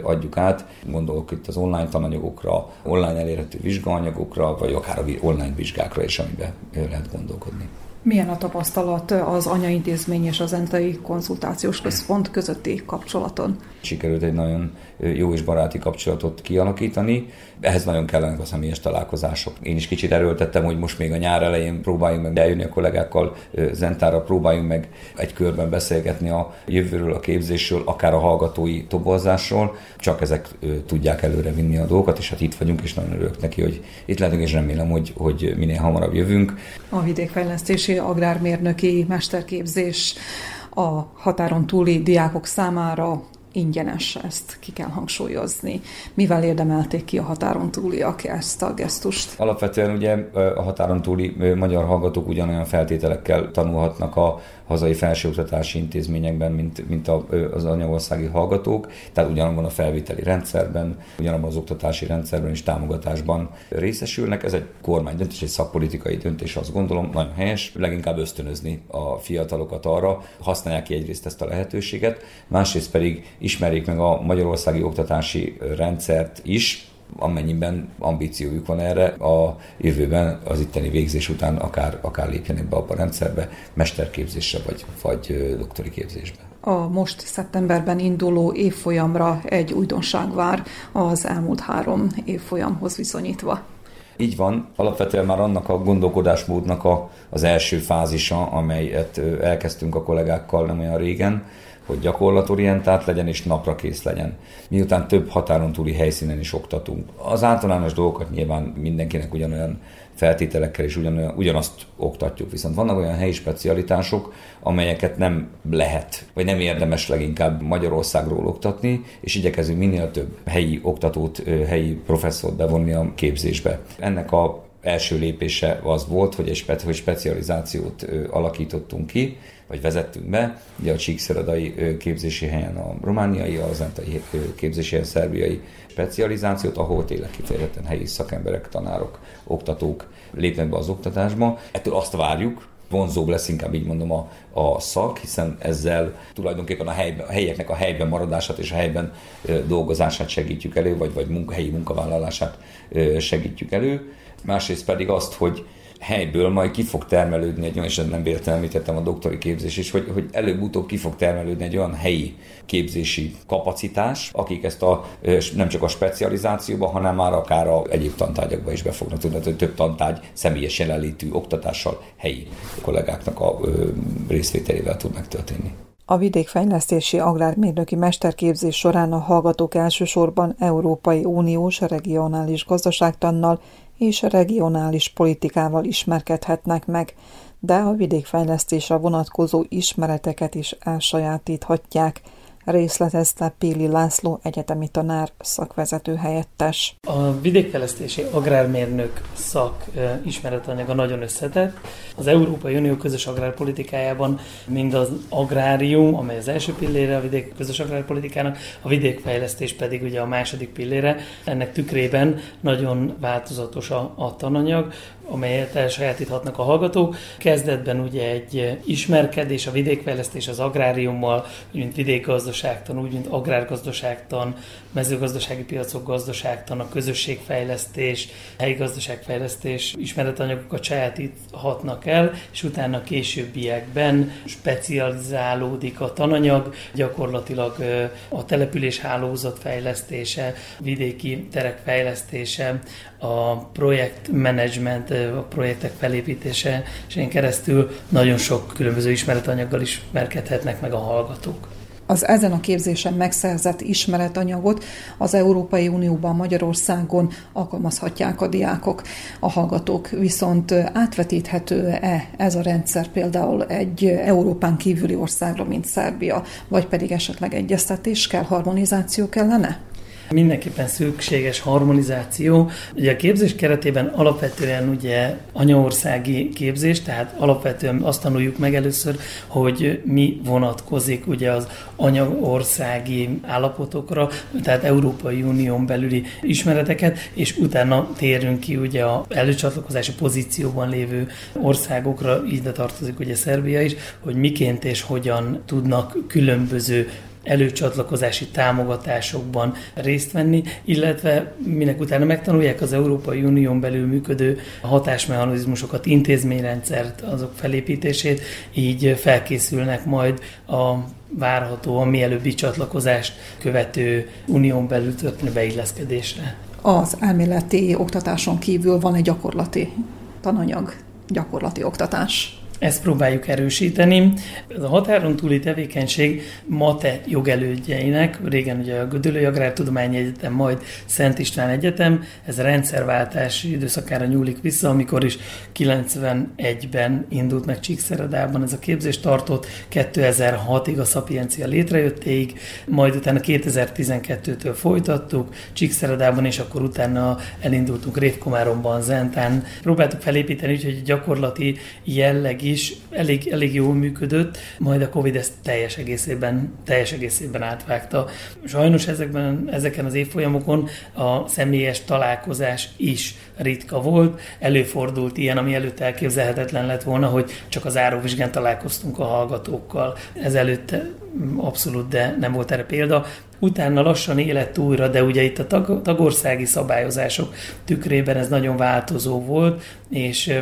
adjuk át. Gondolok itt az online tananyagokra, online elérhető vizsgaanyagokra, vagy akár a online vizsgákra is, amiben lehet gondolkodni. Milyen a tapasztalat az anyaintézmény és az entai konzultációs központ közötti kapcsolaton? Sikerült egy nagyon jó és baráti kapcsolatot kialakítani. Ehhez nagyon kellenek a személyes találkozások. Én is kicsit erőltettem, hogy most még a nyár elején próbáljunk meg eljönni a kollégákkal Zentára, próbáljunk meg egy körben beszélgetni a jövőről, a képzésről, akár a hallgatói toborzásról. Csak ezek tudják előre vinni a dolgokat, és hát itt vagyunk, és nagyon örülök neki, hogy itt lehetünk, és remélem, hogy, hogy minél hamarabb jövünk. A vidékfejlesztési agrármérnöki mesterképzés a határon túli diákok számára ingyenes, ezt ki kell hangsúlyozni. Mivel érdemelték ki a határon túliak ezt a gesztust? Alapvetően ugye a határon túli magyar hallgatók ugyanolyan feltételekkel tanulhatnak a hazai felsőoktatási intézményekben, mint, mint az anyagországi hallgatók, tehát ugyanabban a felvételi rendszerben, ugyanabban az oktatási rendszerben és támogatásban részesülnek. Ez egy kormány döntés, egy szakpolitikai döntés, azt gondolom, nagyon helyes, leginkább ösztönözni a fiatalokat arra, használják ki egyrészt ezt a lehetőséget, másrészt pedig ismerjék meg a magyarországi oktatási rendszert is, amennyiben ambíciójuk van erre, a jövőben az itteni végzés után akár, akár lépjenek be abba a rendszerbe, mesterképzésre vagy, vagy doktori képzésbe. A most szeptemberben induló évfolyamra egy újdonság vár az elmúlt három évfolyamhoz viszonyítva. Így van, alapvetően már annak a gondolkodásmódnak a, az első fázisa, amelyet elkezdtünk a kollégákkal nem olyan régen, hogy gyakorlatorientált legyen és napra kész legyen. Miután több határon túli helyszínen is oktatunk. Az általános dolgokat nyilván mindenkinek ugyanolyan feltételekkel és ugyan, ugyanazt oktatjuk. Viszont vannak olyan helyi specialitások, amelyeket nem lehet, vagy nem érdemes leginkább Magyarországról oktatni, és igyekezünk minél több helyi oktatót, helyi professzort bevonni a képzésbe. Ennek a első lépése az volt, hogy egy spe- specializációt alakítottunk ki, vagy vezettünk be. Ugye a Csíkszeredai képzési helyen a romániai, a zentai képzési helyen szerbiai specializációt, ahol tényleg kifejezetten helyi szakemberek, tanárok, oktatók lépnek be az oktatásba. Ettől azt várjuk, vonzóbb lesz inkább így mondom a, a szak, hiszen ezzel tulajdonképpen a, helyben, a helyeknek a helyben maradását és a helyben dolgozását segítjük elő, vagy, vagy munka, helyi munkavállalását segítjük elő. Másrészt pedig azt, hogy helyből majd ki fog termelődni egy olyan, és nem véletlenül említettem a doktori képzés is, hogy, hogy előbb-utóbb ki fog termelődni egy olyan helyi képzési kapacitás, akik ezt a, nem csak a specializációba, hanem már akár a egyéb tantárgyakba is be fognak tudni, hogy több tantárgy személyes jelenlétű oktatással helyi kollégáknak a részvételével tud megtörténni. A vidékfejlesztési agrármérnöki mesterképzés során a hallgatók elsősorban Európai Uniós regionális gazdaságtannal és regionális politikával ismerkedhetnek meg, de a vidékfejlesztésre vonatkozó ismereteket is elsajátíthatják – részletezte Péli László egyetemi tanár szakvezető helyettes. A vidékfejlesztési agrármérnök szak ismeretanyaga nagyon összetett. Az Európai Unió közös agrárpolitikájában mind az agrárium, amely az első pillére a vidék közös agrárpolitikának, a vidékfejlesztés pedig ugye a második pillére. Ennek tükrében nagyon változatos a, a tananyag amelyet elsajátíthatnak a hallgatók. Kezdetben ugye egy ismerkedés, a vidékfejlesztés az agráriummal, mint vidékgazdaságtan, úgy mint agrárgazdaságtan, mezőgazdasági piacok gazdaságtan, a közösségfejlesztés, helyi gazdaságfejlesztés ismeretanyagokat sajátíthatnak el, és utána későbbiekben specializálódik a tananyag, gyakorlatilag a település hálózat fejlesztése, vidéki terek fejlesztése, a projektmenedzsment, a projektek felépítése, és én keresztül nagyon sok különböző ismeretanyaggal ismerkedhetnek meg a hallgatók. Az ezen a képzésen megszerzett ismeretanyagot az Európai Unióban Magyarországon alkalmazhatják a diákok. A hallgatók viszont átvetíthető-e ez a rendszer például egy Európán kívüli országra, mint Szerbia, vagy pedig esetleg egyeztetés kell, harmonizáció kellene? Mindenképpen szükséges harmonizáció. Ugye a képzés keretében alapvetően ugye anyaországi képzés, tehát alapvetően azt tanuljuk meg először, hogy mi vonatkozik ugye az anyaországi állapotokra, tehát Európai Unión belüli ismereteket, és utána térünk ki ugye a előcsatlakozási pozícióban lévő országokra, ide tartozik ugye Szerbia is, hogy miként és hogyan tudnak különböző előcsatlakozási támogatásokban részt venni, illetve minek utána megtanulják az Európai Unión belül működő hatásmechanizmusokat, intézményrendszert, azok felépítését, így felkészülnek majd a várhatóan mielőbbi csatlakozást követő unión belül történő beilleszkedésre. Az elméleti oktatáson kívül van egy gyakorlati tananyag, gyakorlati oktatás. Ezt próbáljuk erősíteni. Ez a határon túli tevékenység MATE jogelődjeinek, régen ugye a Gödöllői Agrártudományi Egyetem, majd Szent István Egyetem, ez a rendszerváltási időszakára nyúlik vissza, amikor is 91-ben indult meg Csíkszeredában ez a képzés tartott, 2006-ig a Szapiencia létrejöttéig, majd utána 2012-től folytattuk, Csíkszeredában, és akkor utána elindultunk Révkomáromban, Zentán. Próbáltuk felépíteni, úgyhogy gyakorlati jellegi is elég, elég jól működött, majd a Covid ezt teljes egészében, teljes egészében átvágta. Sajnos ezekben, ezeken az évfolyamokon a személyes találkozás is ritka volt. Előfordult ilyen, ami előtt elképzelhetetlen lett volna, hogy csak az áróvizsgán találkoztunk a hallgatókkal. Ezelőtt abszolút, de nem volt erre példa. Utána lassan élet újra, de ugye itt a tag, tagországi szabályozások tükrében ez nagyon változó volt, és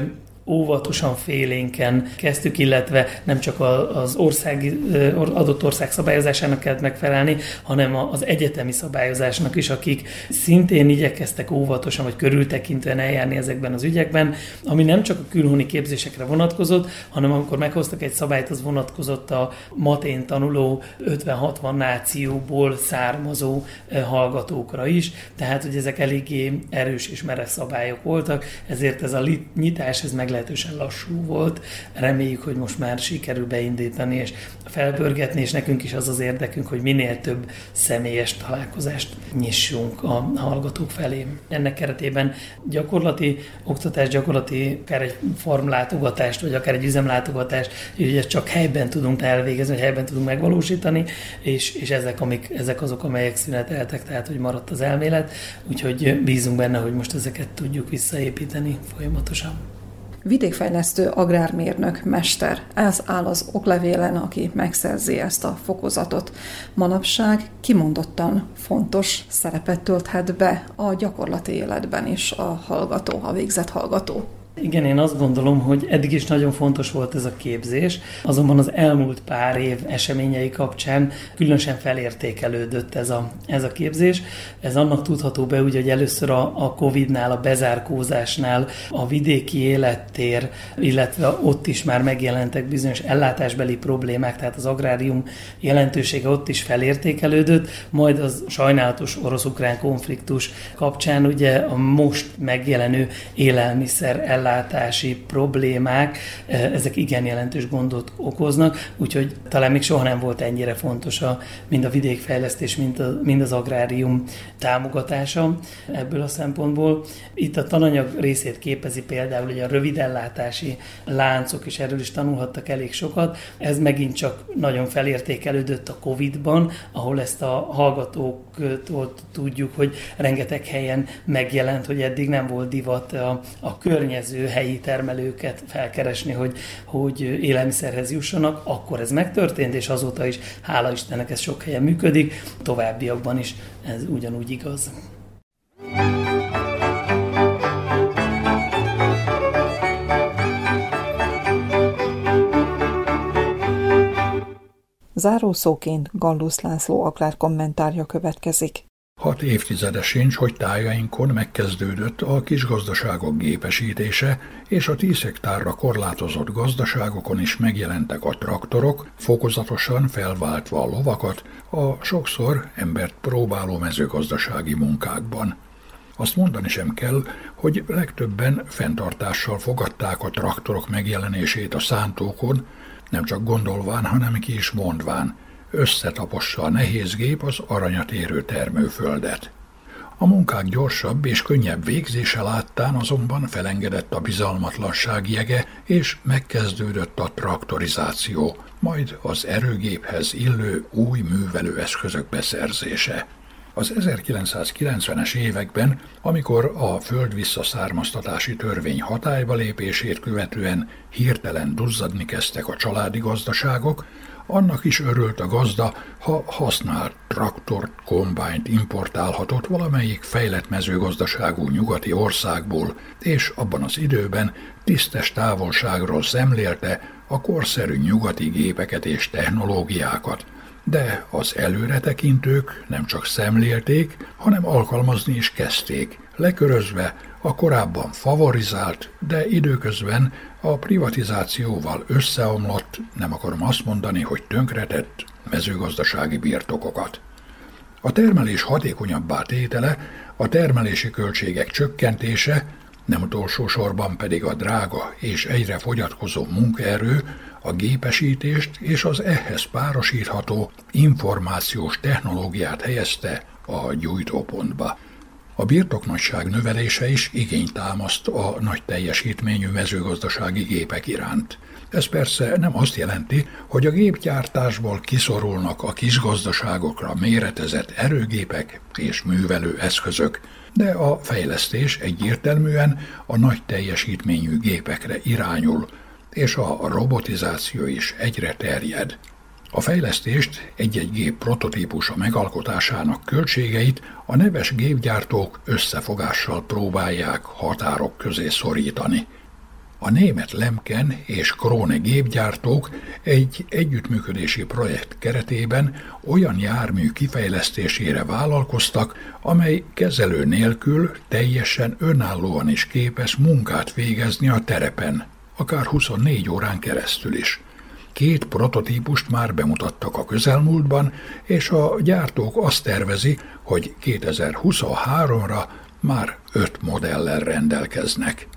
óvatosan félénken kezdtük, illetve nem csak az ország, adott ország szabályozásának kellett megfelelni, hanem az egyetemi szabályozásnak is, akik szintén igyekeztek óvatosan vagy körültekintően eljárni ezekben az ügyekben, ami nem csak a külhoni képzésekre vonatkozott, hanem amikor meghoztak egy szabályt, az vonatkozott a matén tanuló 50-60 nációból származó hallgatókra is, tehát hogy ezek eléggé erős és merev szabályok voltak, ezért ez a nyitás ez meglehetősen lassú volt. Reméljük, hogy most már sikerül beindítani és felbörgetni, és nekünk is az az érdekünk, hogy minél több személyes találkozást nyissunk a hallgatók felé. Ennek keretében gyakorlati oktatás, gyakorlati akár egy formlátogatást, vagy akár egy üzemlátogatást, ezt csak helyben tudunk elvégezni, vagy helyben tudunk megvalósítani, és, és ezek, amik, ezek azok, amelyek szüneteltek, tehát hogy maradt az elmélet, úgyhogy bízunk benne, hogy most ezeket tudjuk visszaépíteni folyamatosan. Vidékfejlesztő agrármérnök mester, ez áll az oklevélen, aki megszerzi ezt a fokozatot. Manapság kimondottan fontos szerepet tölthet be a gyakorlati életben is a hallgató, a végzett hallgató. Igen, én azt gondolom, hogy eddig is nagyon fontos volt ez a képzés, azonban az elmúlt pár év eseményei kapcsán különösen felértékelődött ez a, ez a képzés. Ez annak tudható be, ugye, hogy először a, a Covid-nál, a bezárkózásnál a vidéki élettér, illetve ott is már megjelentek bizonyos ellátásbeli problémák, tehát az agrárium jelentősége ott is felértékelődött, majd az sajnálatos orosz-ukrán konfliktus kapcsán ugye a most megjelenő élelmiszer ellátás ellátási problémák, eh, ezek igen jelentős gondot okoznak, úgyhogy talán még soha nem volt ennyire fontos a, mind a vidékfejlesztés, mind, a, mind az agrárium támogatása ebből a szempontból. Itt a tananyag részét képezi például hogy a rövidellátási láncok, és erről is tanulhattak elég sokat. Ez megint csak nagyon felértékelődött a Covid-ban, ahol ezt a hallgatóktól tudjuk, hogy rengeteg helyen megjelent, hogy eddig nem volt divat a, a környező létező helyi termelőket felkeresni, hogy, hogy élelmiszerhez jussanak, akkor ez megtörtént, és azóta is, hála Istennek, ez sok helyen működik, továbbiakban is ez ugyanúgy igaz. Zárószóként Gallus László Aklár kommentárja következik. Hat évtizede sincs, hogy tájainkon megkezdődött a kisgazdaságok gépesítése, és a 10 hektárra korlátozott gazdaságokon is megjelentek a traktorok, fokozatosan felváltva a lovakat a sokszor embert próbáló mezőgazdasági munkákban. Azt mondani sem kell, hogy legtöbben fenntartással fogadták a traktorok megjelenését a szántókon, nem csak gondolván, hanem ki is mondván – összetapossa a nehéz gép az aranyat érő termőföldet. A munkák gyorsabb és könnyebb végzése láttán azonban felengedett a bizalmatlanság jege, és megkezdődött a traktorizáció, majd az erőgéphez illő új művelőeszközök beszerzése. Az 1990-es években, amikor a föld visszaszármaztatási törvény hatályba lépését követően hirtelen duzzadni kezdtek a családi gazdaságok, annak is örült a gazda, ha használt traktort, kombányt importálhatott valamelyik fejlett mezőgazdaságú nyugati országból, és abban az időben tisztes távolságról szemlélte a korszerű nyugati gépeket és technológiákat. De az előretekintők nem csak szemlélték, hanem alkalmazni is kezdték, lekörözve a korábban favorizált, de időközben a privatizációval összeomlott, nem akarom azt mondani, hogy tönkretett mezőgazdasági birtokokat. A termelés hatékonyabbá tétele, a termelési költségek csökkentése, nem utolsó sorban pedig a drága és egyre fogyatkozó munkaerő, a gépesítést és az ehhez párosítható információs technológiát helyezte a gyújtópontba. A birtoknagyság növelése is igényt támaszt a nagy teljesítményű mezőgazdasági gépek iránt. Ez persze nem azt jelenti, hogy a gépgyártásból kiszorulnak a kisgazdaságokra méretezett erőgépek és művelő eszközök, de a fejlesztés egyértelműen a nagy teljesítményű gépekre irányul, és a robotizáció is egyre terjed. A fejlesztést egy-egy gép prototípusa megalkotásának költségeit a neves gépgyártók összefogással próbálják határok közé szorítani. A német Lemken és Krone gépgyártók egy együttműködési projekt keretében olyan jármű kifejlesztésére vállalkoztak, amely kezelő nélkül teljesen önállóan is képes munkát végezni a terepen, akár 24 órán keresztül is. Két prototípust már bemutattak a közelmúltban, és a gyártók azt tervezi, hogy 2023-ra már öt modellel rendelkeznek.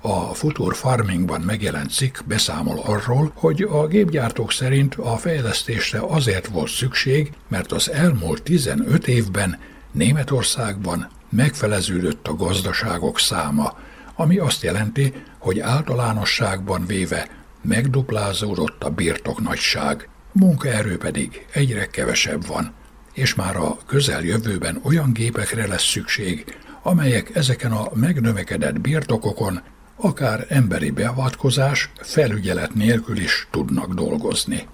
A Future Farmingban megjelent cikk beszámol arról, hogy a gépgyártók szerint a fejlesztésre azért volt szükség, mert az elmúlt 15 évben Németországban megfeleződött a gazdaságok száma, ami azt jelenti, hogy általánosságban véve megduplázódott a birtoknagyság, munkaerő pedig egyre kevesebb van, és már a közeljövőben olyan gépekre lesz szükség, amelyek ezeken a megnövekedett birtokokon akár emberi beavatkozás, felügyelet nélkül is tudnak dolgozni.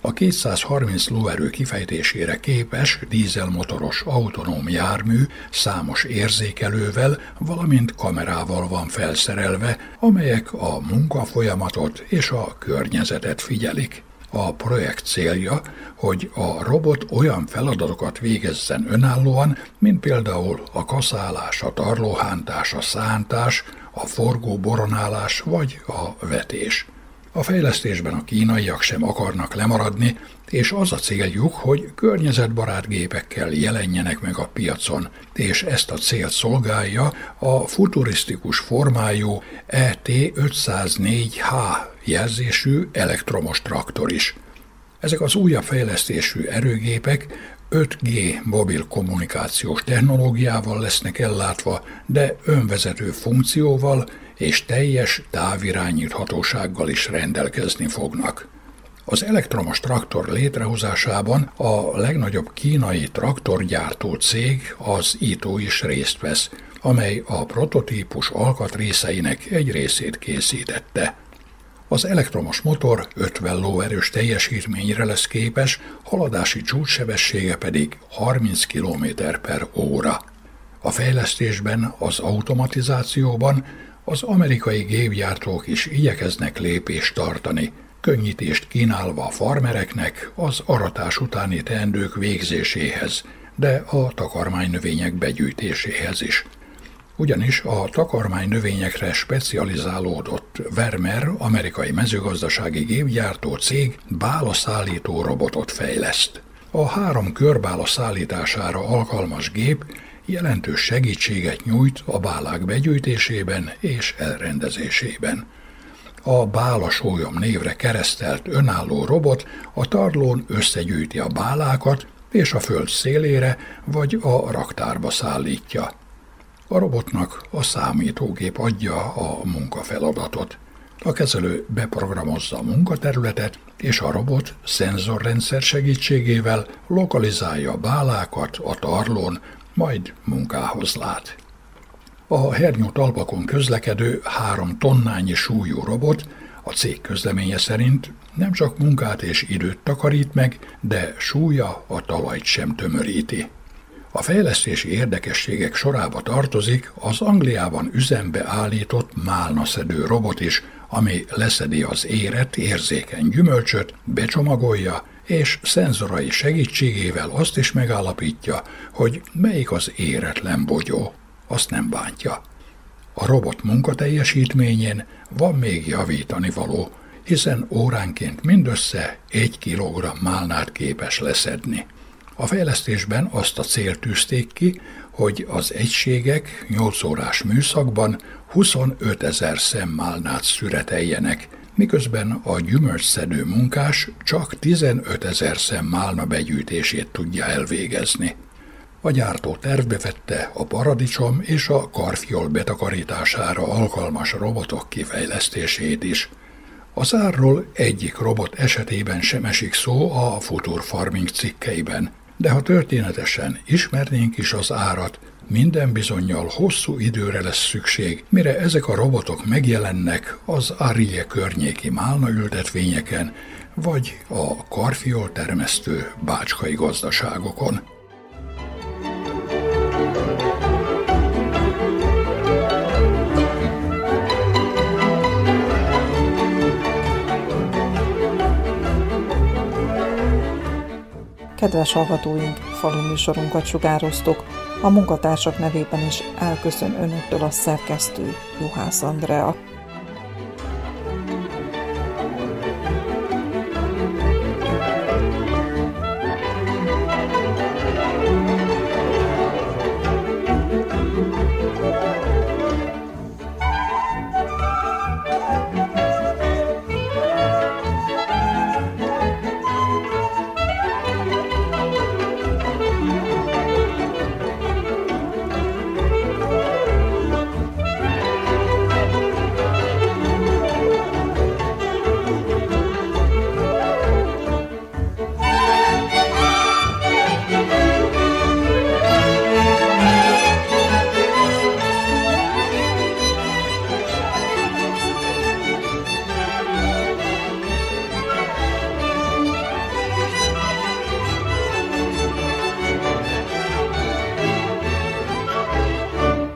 A 230 lóerő kifejtésére képes dízelmotoros autonóm jármű számos érzékelővel, valamint kamerával van felszerelve, amelyek a munkafolyamatot és a környezetet figyelik. A projekt célja, hogy a robot olyan feladatokat végezzen önállóan, mint például a kaszálás, a tarlóhántás, a szántás, a forgó boronálás vagy a vetés. A fejlesztésben a kínaiak sem akarnak lemaradni, és az a céljuk, hogy környezetbarát gépekkel jelenjenek meg a piacon, és ezt a célt szolgálja a futurisztikus formájú ET504H jelzésű elektromos traktor is. Ezek az újabb fejlesztésű erőgépek 5G mobil kommunikációs technológiával lesznek ellátva, de önvezető funkcióval és teljes távirányíthatósággal is rendelkezni fognak. Az elektromos traktor létrehozásában a legnagyobb kínai traktorgyártó cég, az ITO is részt vesz, amely a prototípus alkatrészeinek egy részét készítette. Az elektromos motor 50 lóerős teljesítményre lesz képes, haladási csúcssebessége pedig 30 km per óra. A fejlesztésben, az automatizációban az amerikai gépgyártók is igyekeznek lépést tartani, könnyítést kínálva a farmereknek az aratás utáni teendők végzéséhez, de a takarmánynövények begyűjtéséhez is – ugyanis a takarmány növényekre specializálódott Vermeer, amerikai mezőgazdasági gépgyártó cég bálaszállító robotot fejleszt. A három körbála szállítására alkalmas gép jelentős segítséget nyújt a bálák begyűjtésében és elrendezésében. A bála sólyom névre keresztelt önálló robot a tarlón összegyűjti a bálákat, és a föld szélére vagy a raktárba szállítja. A robotnak a számítógép adja a munkafeladatot. A kezelő beprogramozza a munkaterületet, és a robot szenzorrendszer segítségével lokalizálja a bálákat a tarlón, majd munkához lát. A hernyó talpakon közlekedő három tonnányi súlyú robot a cég közleménye szerint nem csak munkát és időt takarít meg, de súlya a talajt sem tömöríti. A fejlesztési érdekességek sorába tartozik az Angliában üzembe állított málnaszedő robot is, ami leszedi az éret érzékeny gyümölcsöt, becsomagolja, és szenzorai segítségével azt is megállapítja, hogy melyik az éretlen bogyó. Azt nem bántja. A robot munkateljesítményén van még javítani való, hiszen óránként mindössze egy kilogramm málnát képes leszedni. A fejlesztésben azt a célt tűzték ki, hogy az egységek 8 órás műszakban 25 ezer szemmálnát szüreteljenek, miközben a gyümölcsszedő munkás csak 15 ezer szemmálna begyűjtését tudja elvégezni. A gyártó tervbe vette a paradicsom és a karfiol betakarítására alkalmas robotok kifejlesztését is. Az árról egyik robot esetében sem esik szó a Future Farming cikkeiben, de ha történetesen ismernénk is az árat, minden bizonyal hosszú időre lesz szükség, mire ezek a robotok megjelennek az Arie környéki málnaültetvényeken, vagy a karfiol termesztő bácskai gazdaságokon. Kedves hallgatóink, falu műsorunkat sugároztok. A munkatársak nevében is elköszön önöktől a szerkesztő Juhász Andrea.